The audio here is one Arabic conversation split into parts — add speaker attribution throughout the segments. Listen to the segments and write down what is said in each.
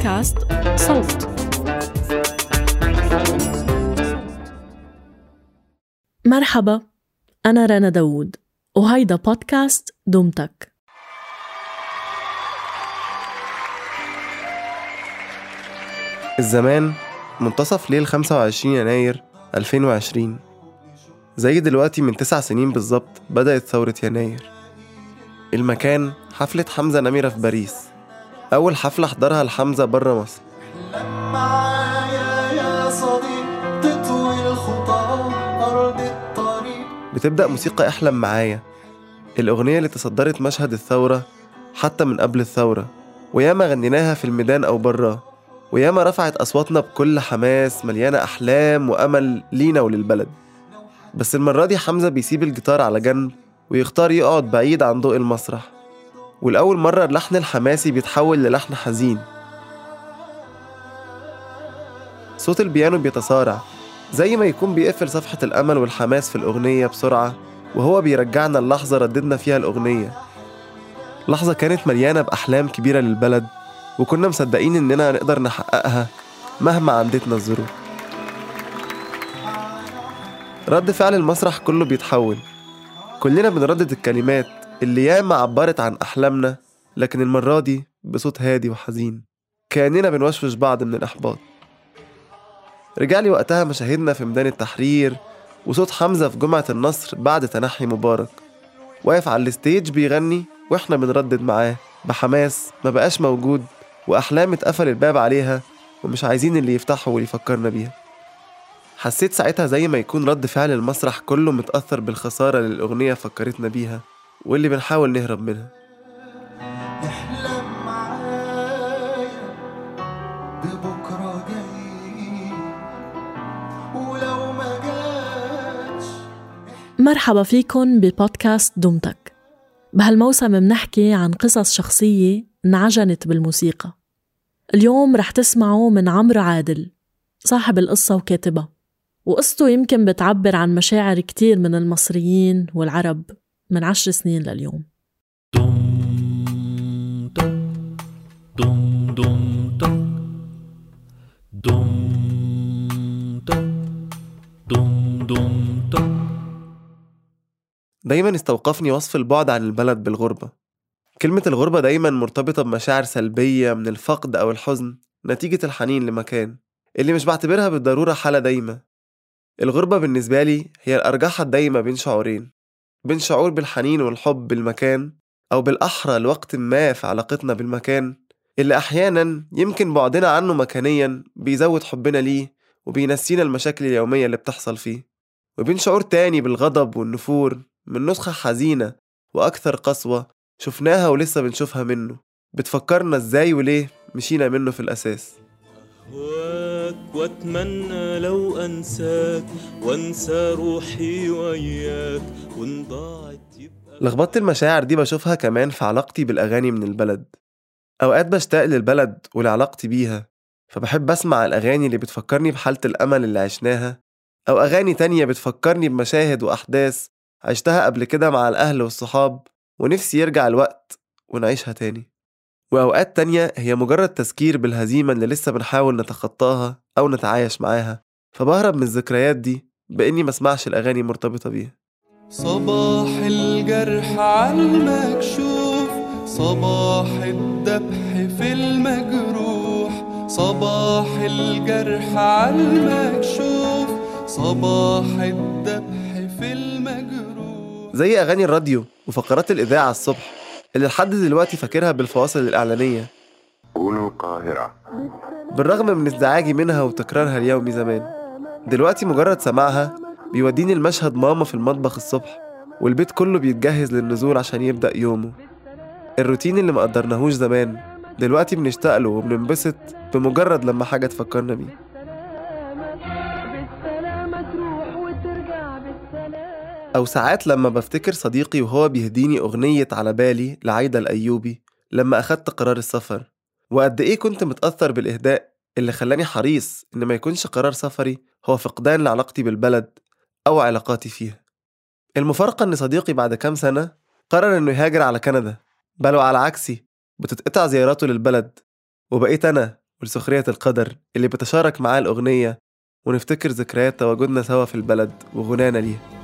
Speaker 1: بودكاست صوت. مرحبا أنا رنا داوود وهيدا بودكاست دمتك
Speaker 2: الزمان منتصف ليل 25 يناير 2020 زي دلوقتي من تسع سنين بالظبط بدأت ثورة يناير. المكان حفلة حمزة نمرة في باريس. أول حفلة حضرها لحمزة برا مصر.
Speaker 3: معايا يا صديق تطوي الخطى أرض الطريق.
Speaker 2: بتبدأ موسيقى احلم معايا. الأغنية اللي تصدرت مشهد الثورة حتى من قبل الثورة. وياما غنيناها في الميدان أو براه وياما رفعت أصواتنا بكل حماس مليانة أحلام وأمل لينا وللبلد. بس المرة دي حمزة بيسيب الجيتار على جنب ويختار يقعد بعيد عن ضوء المسرح. والأول مرة اللحن الحماسي بيتحول للحن حزين. صوت البيانو بيتسارع زي ما يكون بيقفل صفحة الأمل والحماس في الأغنية بسرعة وهو بيرجعنا اللحظة رددنا فيها الأغنية. لحظة كانت مليانة بأحلام كبيرة للبلد وكنا مصدقين إننا نقدر نحققها مهما عندتنا الظروف. رد فعل المسرح كله بيتحول. كلنا بنردد الكلمات اللي ياما عبرت عن أحلامنا لكن المرة دي بصوت هادي وحزين. كأننا بنوشوش بعض من الإحباط. رجع وقتها مشاهدنا في ميدان التحرير وصوت حمزة في جمعة النصر بعد تنحي مبارك. واقف على الستيج بيغني وإحنا بنردد معاه. بحماس ما بقاش موجود وأحلام اتقفل الباب عليها ومش عايزين اللي يفتحه واللي يفكرنا بيها. حسيت ساعتها زي ما يكون رد فعل المسرح كله متأثر بالخسارة اللي الأغنية فكرتنا بيها. واللي بنحاول نهرب منها.
Speaker 3: احلم معايا ببكرة جاي ولو ما جاش
Speaker 1: مرحبا فيكن ببودكاست دمتك بهالموسم منحكي عن قصص شخصية انعجنت بالموسيقى. اليوم رح تسمعوا من عمرو عادل صاحب القصة وكاتبها. وقصته يمكن بتعبر عن مشاعر كتير من المصريين والعرب. من عشر سنين لليوم.
Speaker 2: دايما استوقفني وصف البعد عن البلد بالغربة. كلمة الغربة دايما مرتبطة بمشاعر سلبية من الفقد أو الحزن نتيجة الحنين لمكان. اللي مش بعتبرها بالضرورة حالة دايمة الغربة بالنسبة لي هي الأرجحة الدايمة بين شعورين. بين شعور بالحنين والحب بالمكان أو بالأحرى لوقت ما في علاقتنا بالمكان اللي أحيانا يمكن بعدنا عنه مكانيا بيزود حبنا ليه وبينسينا المشاكل اليومية اللي بتحصل فيه. وبين شعور تاني بالغضب والنفور من نسخة حزينة وأكثر قسوة شفناها ولسه بنشوفها منه بتفكرنا إزاي وليه مشينا منه في الأساس.
Speaker 4: وأتمنى لو أنساك وأنسى روحي وياك وإن ضاعت
Speaker 2: لخبطت المشاعر دي بشوفها كمان في علاقتي بالأغاني من البلد. أوقات بشتاق للبلد ولعلاقتي بيها فبحب أسمع الأغاني اللي بتفكرني بحالة الأمل اللي عشناها أو أغاني تانية بتفكرني بمشاهد وأحداث عشتها قبل كده مع الأهل والصحاب ونفسي يرجع الوقت ونعيشها تاني. وأوقات تانية هي مجرد تذكير بالهزيمة اللي لسه بنحاول نتخطاها أو نتعايش معاها. فبهرب من الذكريات دي بإني مسمعش الأغاني مرتبطة بيها.
Speaker 3: صباح الجرح عالمكشوف صباح الذبح في المجروح صباح الجرح عالمكشوف صباح الذبح في المجروح.
Speaker 2: زي أغاني الراديو وفقرات الإذاعة الصبح. اللي لحد دلوقتي فاكرها بالفواصل الإعلانية.
Speaker 5: كونوا القاهرة.
Speaker 2: بالرغم من ازدعاجي منها وتكرارها اليومي زمان دلوقتي مجرد سماعها بيوديني المشهد ماما في المطبخ الصبح والبيت كله بيتجهز للنزول عشان يبدأ يومه. الروتين اللي مقدرناهوش زمان دلوقتي بنشتاق له وبننبسط بمجرد لما حاجة تفكرنا بيه. أو ساعات لما بفتكر صديقي وهو بيهديني أغنية على بالي لعايدة الأيوبي لما أخدت قرار السفر. وقد إيه كنت متأثر بالإهداء اللي خلاني حريص إن ما يكونش قرار سفري هو فقدان لعلاقتي بالبلد أو علاقاتي فيها. المفارقة إن صديقي بعد كام سنة قرر إنه يهاجر على كندا بل وعلى عكسي بتتقطع زياراته للبلد. وبقيت أنا ولسخرية القدر اللي بتشارك معاه الأغنية ونفتكر ذكريات تواجدنا سوا في البلد وغنانا ليها.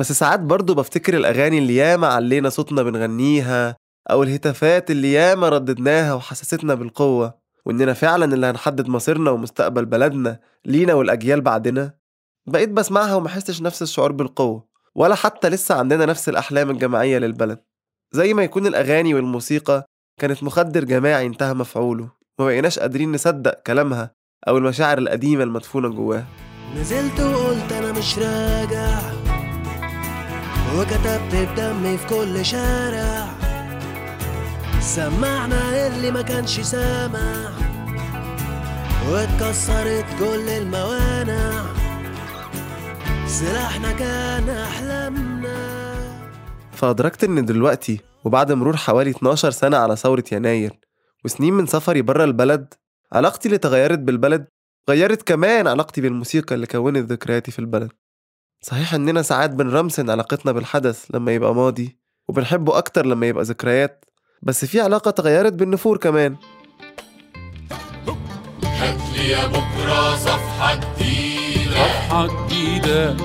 Speaker 2: بس ساعات برضو بفتكر الأغاني اللي ياما علينا صوتنا بنغنيها أو الهتافات اللي ياما رددناها وحسستنا بالقوة وإننا فعلا اللي هنحدد مصيرنا ومستقبل بلدنا لينا والأجيال بعدنا. بقيت بسمعها ومحسش نفس الشعور بالقوة ولا حتى لسه عندنا نفس الأحلام الجماعية للبلد. زي ما يكون الأغاني والموسيقى كانت مخدر جماعي انتهى مفعوله ما بقيناش قادرين نصدق كلامها أو المشاعر القديمة المدفونة جواها
Speaker 6: نزلت وقلت أنا مش راجع. وكتبت بدمي في كل شارع. سمعنا اللي ما كانش سامع. واتكسرت كل الموانع. سلاحنا كان أحلامنا.
Speaker 2: فأدركت إن دلوقتي وبعد مرور حوالي 12 سنة على ثورة يناير وسنين من سفري برا البلد علاقتي اللي تغيرت بالبلد غيرت كمان علاقتي بالموسيقى اللي كونت ذكرياتي في البلد. صحيح إننا ساعات بنرمسن علاقتنا بالحدث لما يبقى ماضي وبنحبه أكتر لما يبقى ذكريات بس في علاقة تغيرت بالنفور كمان.
Speaker 7: هاتلي يا بكرة صفحة جديدة.
Speaker 4: صفحة جديدة.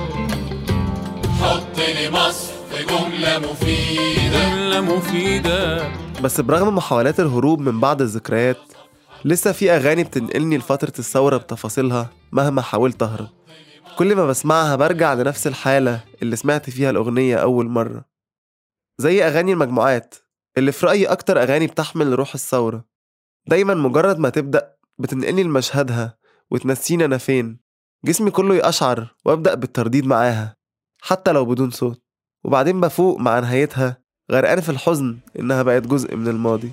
Speaker 7: حط لي مصر في جملة مفيدة.
Speaker 4: جملة مفيدة.
Speaker 2: بس برغم محاولات الهروب من بعض الذكريات لسه في أغاني بتنقلني لفترة الثورة بتفاصيلها مهما حاولت أهرب. كل ما بسمعها برجع لنفس الحالة اللي سمعت فيها الأغنية أول مرة. زي أغاني المجموعات اللي في رأيي أكتر أغاني بتحمل روح الثورة. دايما مجرد ما تبدأ بتنقلني لمشهدها وتنسيني أنا فين. جسمي كله يقشعر وأبدأ بالترديد معاها حتى لو بدون صوت. وبعدين بفوق مع نهايتها غرقان في الحزن إنها بقت جزء من الماضي.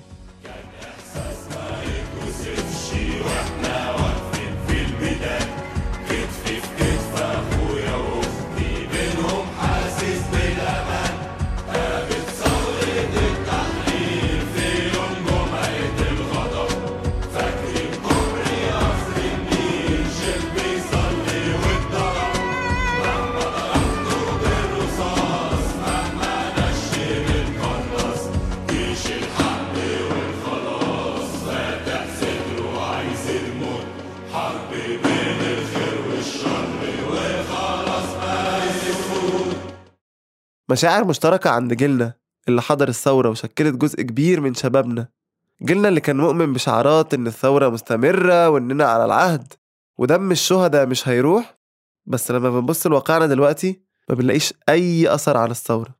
Speaker 2: مشاعر مشتركة عند جيلنا اللي حضر الثورة وشكلت جزء كبير من شبابنا. جيلنا اللي كان مؤمن بشعارات إن الثورة مستمرة وإننا على العهد. ودم الشهداء مش هيروح. بس لما بنبص لواقعنا دلوقتي ما بنلاقيش أي أثر على الثورة.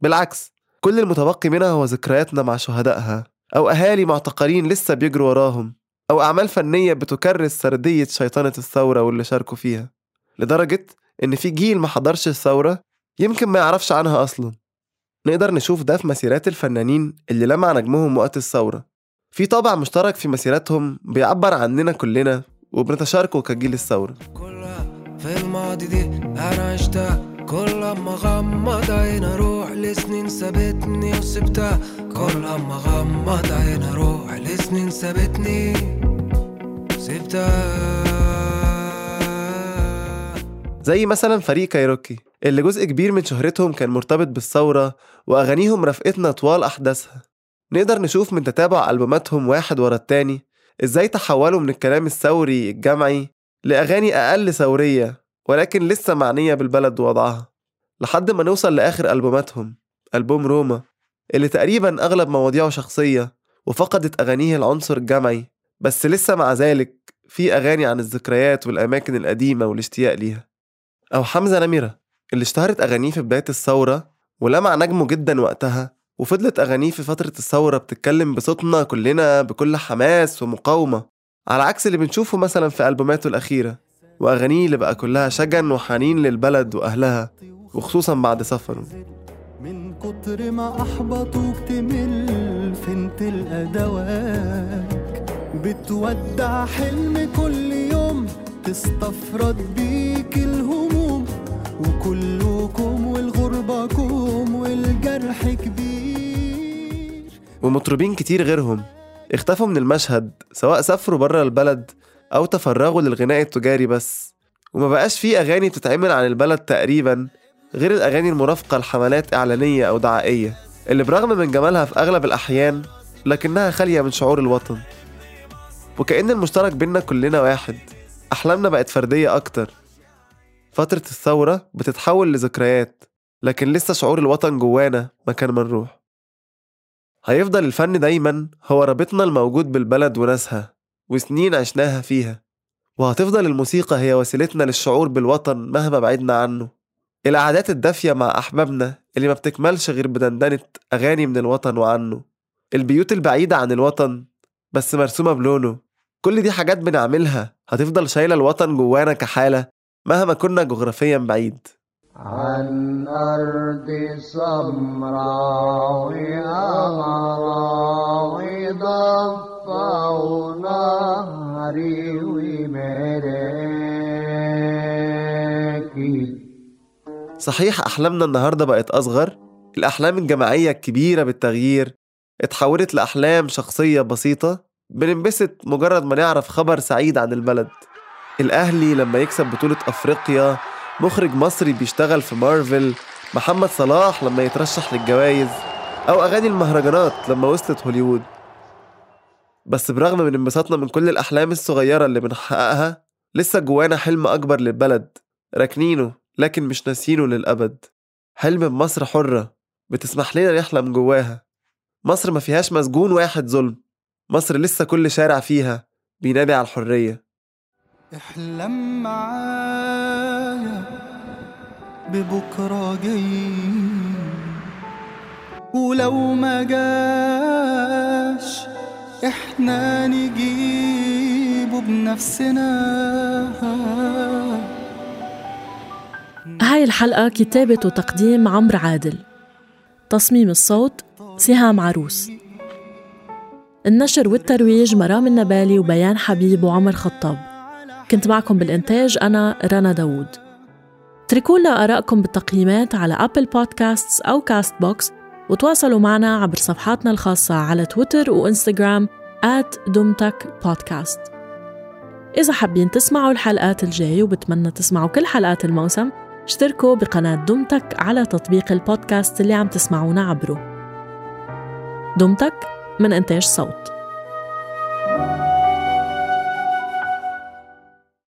Speaker 2: بالعكس كل المتبقي منها هو ذكرياتنا مع شهدائها أو أهالي معتقلين لسه بيجروا وراهم أو أعمال فنية بتكرس سردية شيطنة الثورة واللي شاركوا فيها. لدرجة إن في جيل ما حضرش الثورة يمكن ما يعرفش عنها أصلا. نقدر نشوف ده في مسيرات الفنانين اللي لمع نجمهم وقت الثورة. في طابع مشترك في مسيراتهم بيعبر عننا كلنا وبنتشاركه كجيل الثورة.
Speaker 6: كلها في الماضي دي أنا عشتها كل ما غمض عين أروح لسنين سابتني وسبتها. كل ما غمض عين أروح لسنين سابتني سبتها
Speaker 2: زي مثلا فريق كايروكي. اللي جزء كبير من شهرتهم كان مرتبط بالثورة وأغانيهم رافقتنا طوال أحداثها. نقدر نشوف من تتابع ألبوماتهم واحد ورا التاني إزاي تحولوا من الكلام الثوري الجمعي لأغاني أقل ثورية ولكن لسه معنية بالبلد ووضعها. لحد ما نوصل لآخر ألبوماتهم ألبوم روما اللي تقريبا أغلب مواضيعه شخصية وفقدت أغانيه العنصر الجمعي بس لسه مع ذلك في أغاني عن الذكريات والأماكن القديمة والاشتياق ليها. أو حمزة نمرة اللي اشتهرت أغانيه في بداية الثورة ولمع نجمه جدا وقتها وفضلت أغانيه في فترة الثورة بتتكلم بصوتنا كلنا بكل حماس ومقاومة على عكس اللي بنشوفه مثلا في ألبوماته الأخيرة وأغانيه اللي بقى كلها شجن وحنين للبلد وأهلها وخصوصا بعد سفره.
Speaker 3: من كتر ما أحبطوك تمل فين تلقى دواك بتودع حلم كل يوم تستفرد بيك وكلكم والغربة كوم والجرح كبير.
Speaker 2: ومطربين كتير غيرهم. اختفوا من المشهد سواء سافروا بره البلد أو تفرغوا للغناء التجاري بس. وما بقاش فيه أغاني بتتعمل عن البلد تقريبا غير الأغاني المرافقة لحملات إعلانية أو دعائية اللي برغم من جمالها في أغلب الأحيان لكنها خالية من شعور الوطن. وكأن المشترك بينا كلنا واحد. أحلامنا بقت فردية أكتر. فترة الثورة بتتحول لذكريات لكن لسه شعور الوطن جوانا مكان ما نروح هيفضل الفن دايما هو رابطنا الموجود بالبلد وناسها وسنين عشناها فيها. وهتفضل الموسيقى هي وسيلتنا للشعور بالوطن مهما بعدنا عنه. القعدات الدافية مع أحبابنا اللي ما بتكملش غير بدندنة أغاني من الوطن وعنه. البيوت البعيدة عن الوطن بس مرسومة بلونه. كل دي حاجات بنعملها. هتفضل شايلة الوطن جوانا كحالة مهما كنا جغرافيا بعيد.
Speaker 3: عن أرض سمراء أمراء ضفة ونهري ومراكي
Speaker 2: صحيح أحلامنا النهاردة بقت أصغر. الأحلام الجماعية الكبيرة بالتغيير. اتحولت لأحلام شخصية بسيطة. بننبسط مجرد ما نعرف خبر سعيد عن البلد. الأهلي لما يكسب بطولة أفريقيا مخرج مصري بيشتغل في مارفل محمد صلاح لما يترشح للجوائز أو أغاني المهرجانات لما وصلت هوليوود. بس برغم من انبساطنا من كل الأحلام الصغيرة اللي بنحققها لسه جوانا حلم أكبر للبلد راكنينه لكن مش ناسينه للأبد. حلم بمصر حرة بتسمح لنا نحلم جواها. مصر ما فيهاش مسجون واحد ظلم مصر لسه كل شارع فيها بينادي على الحرية.
Speaker 3: احلم معايا ببكرة جاي. ولو ما جاش إحنا نجيبه بنفسنا.
Speaker 1: هاي الحلقة كتابة وتقديم عمرو عادل. تصميم الصوت سهام عروس. النشر والترويج مرام النبالي وبيان حبيب وعمر خطاب. كنت معكم بالإنتاج أنا رنا داوود. اتركوا لنا آرائكم بالتقييمات على Apple Podcasts أو Castbox وتواصلوا معنا عبر صفحاتنا الخاصة على تويتر وإنستغرام دمتك بودكاست إذا حابين تسمعوا الحلقات الجاية وبتمنى تسمعوا كل حلقات الموسم اشتركوا بقناة دمتك على تطبيق البودكاست اللي عم تسمعونا عبره. دمتك من إنتاج صوت.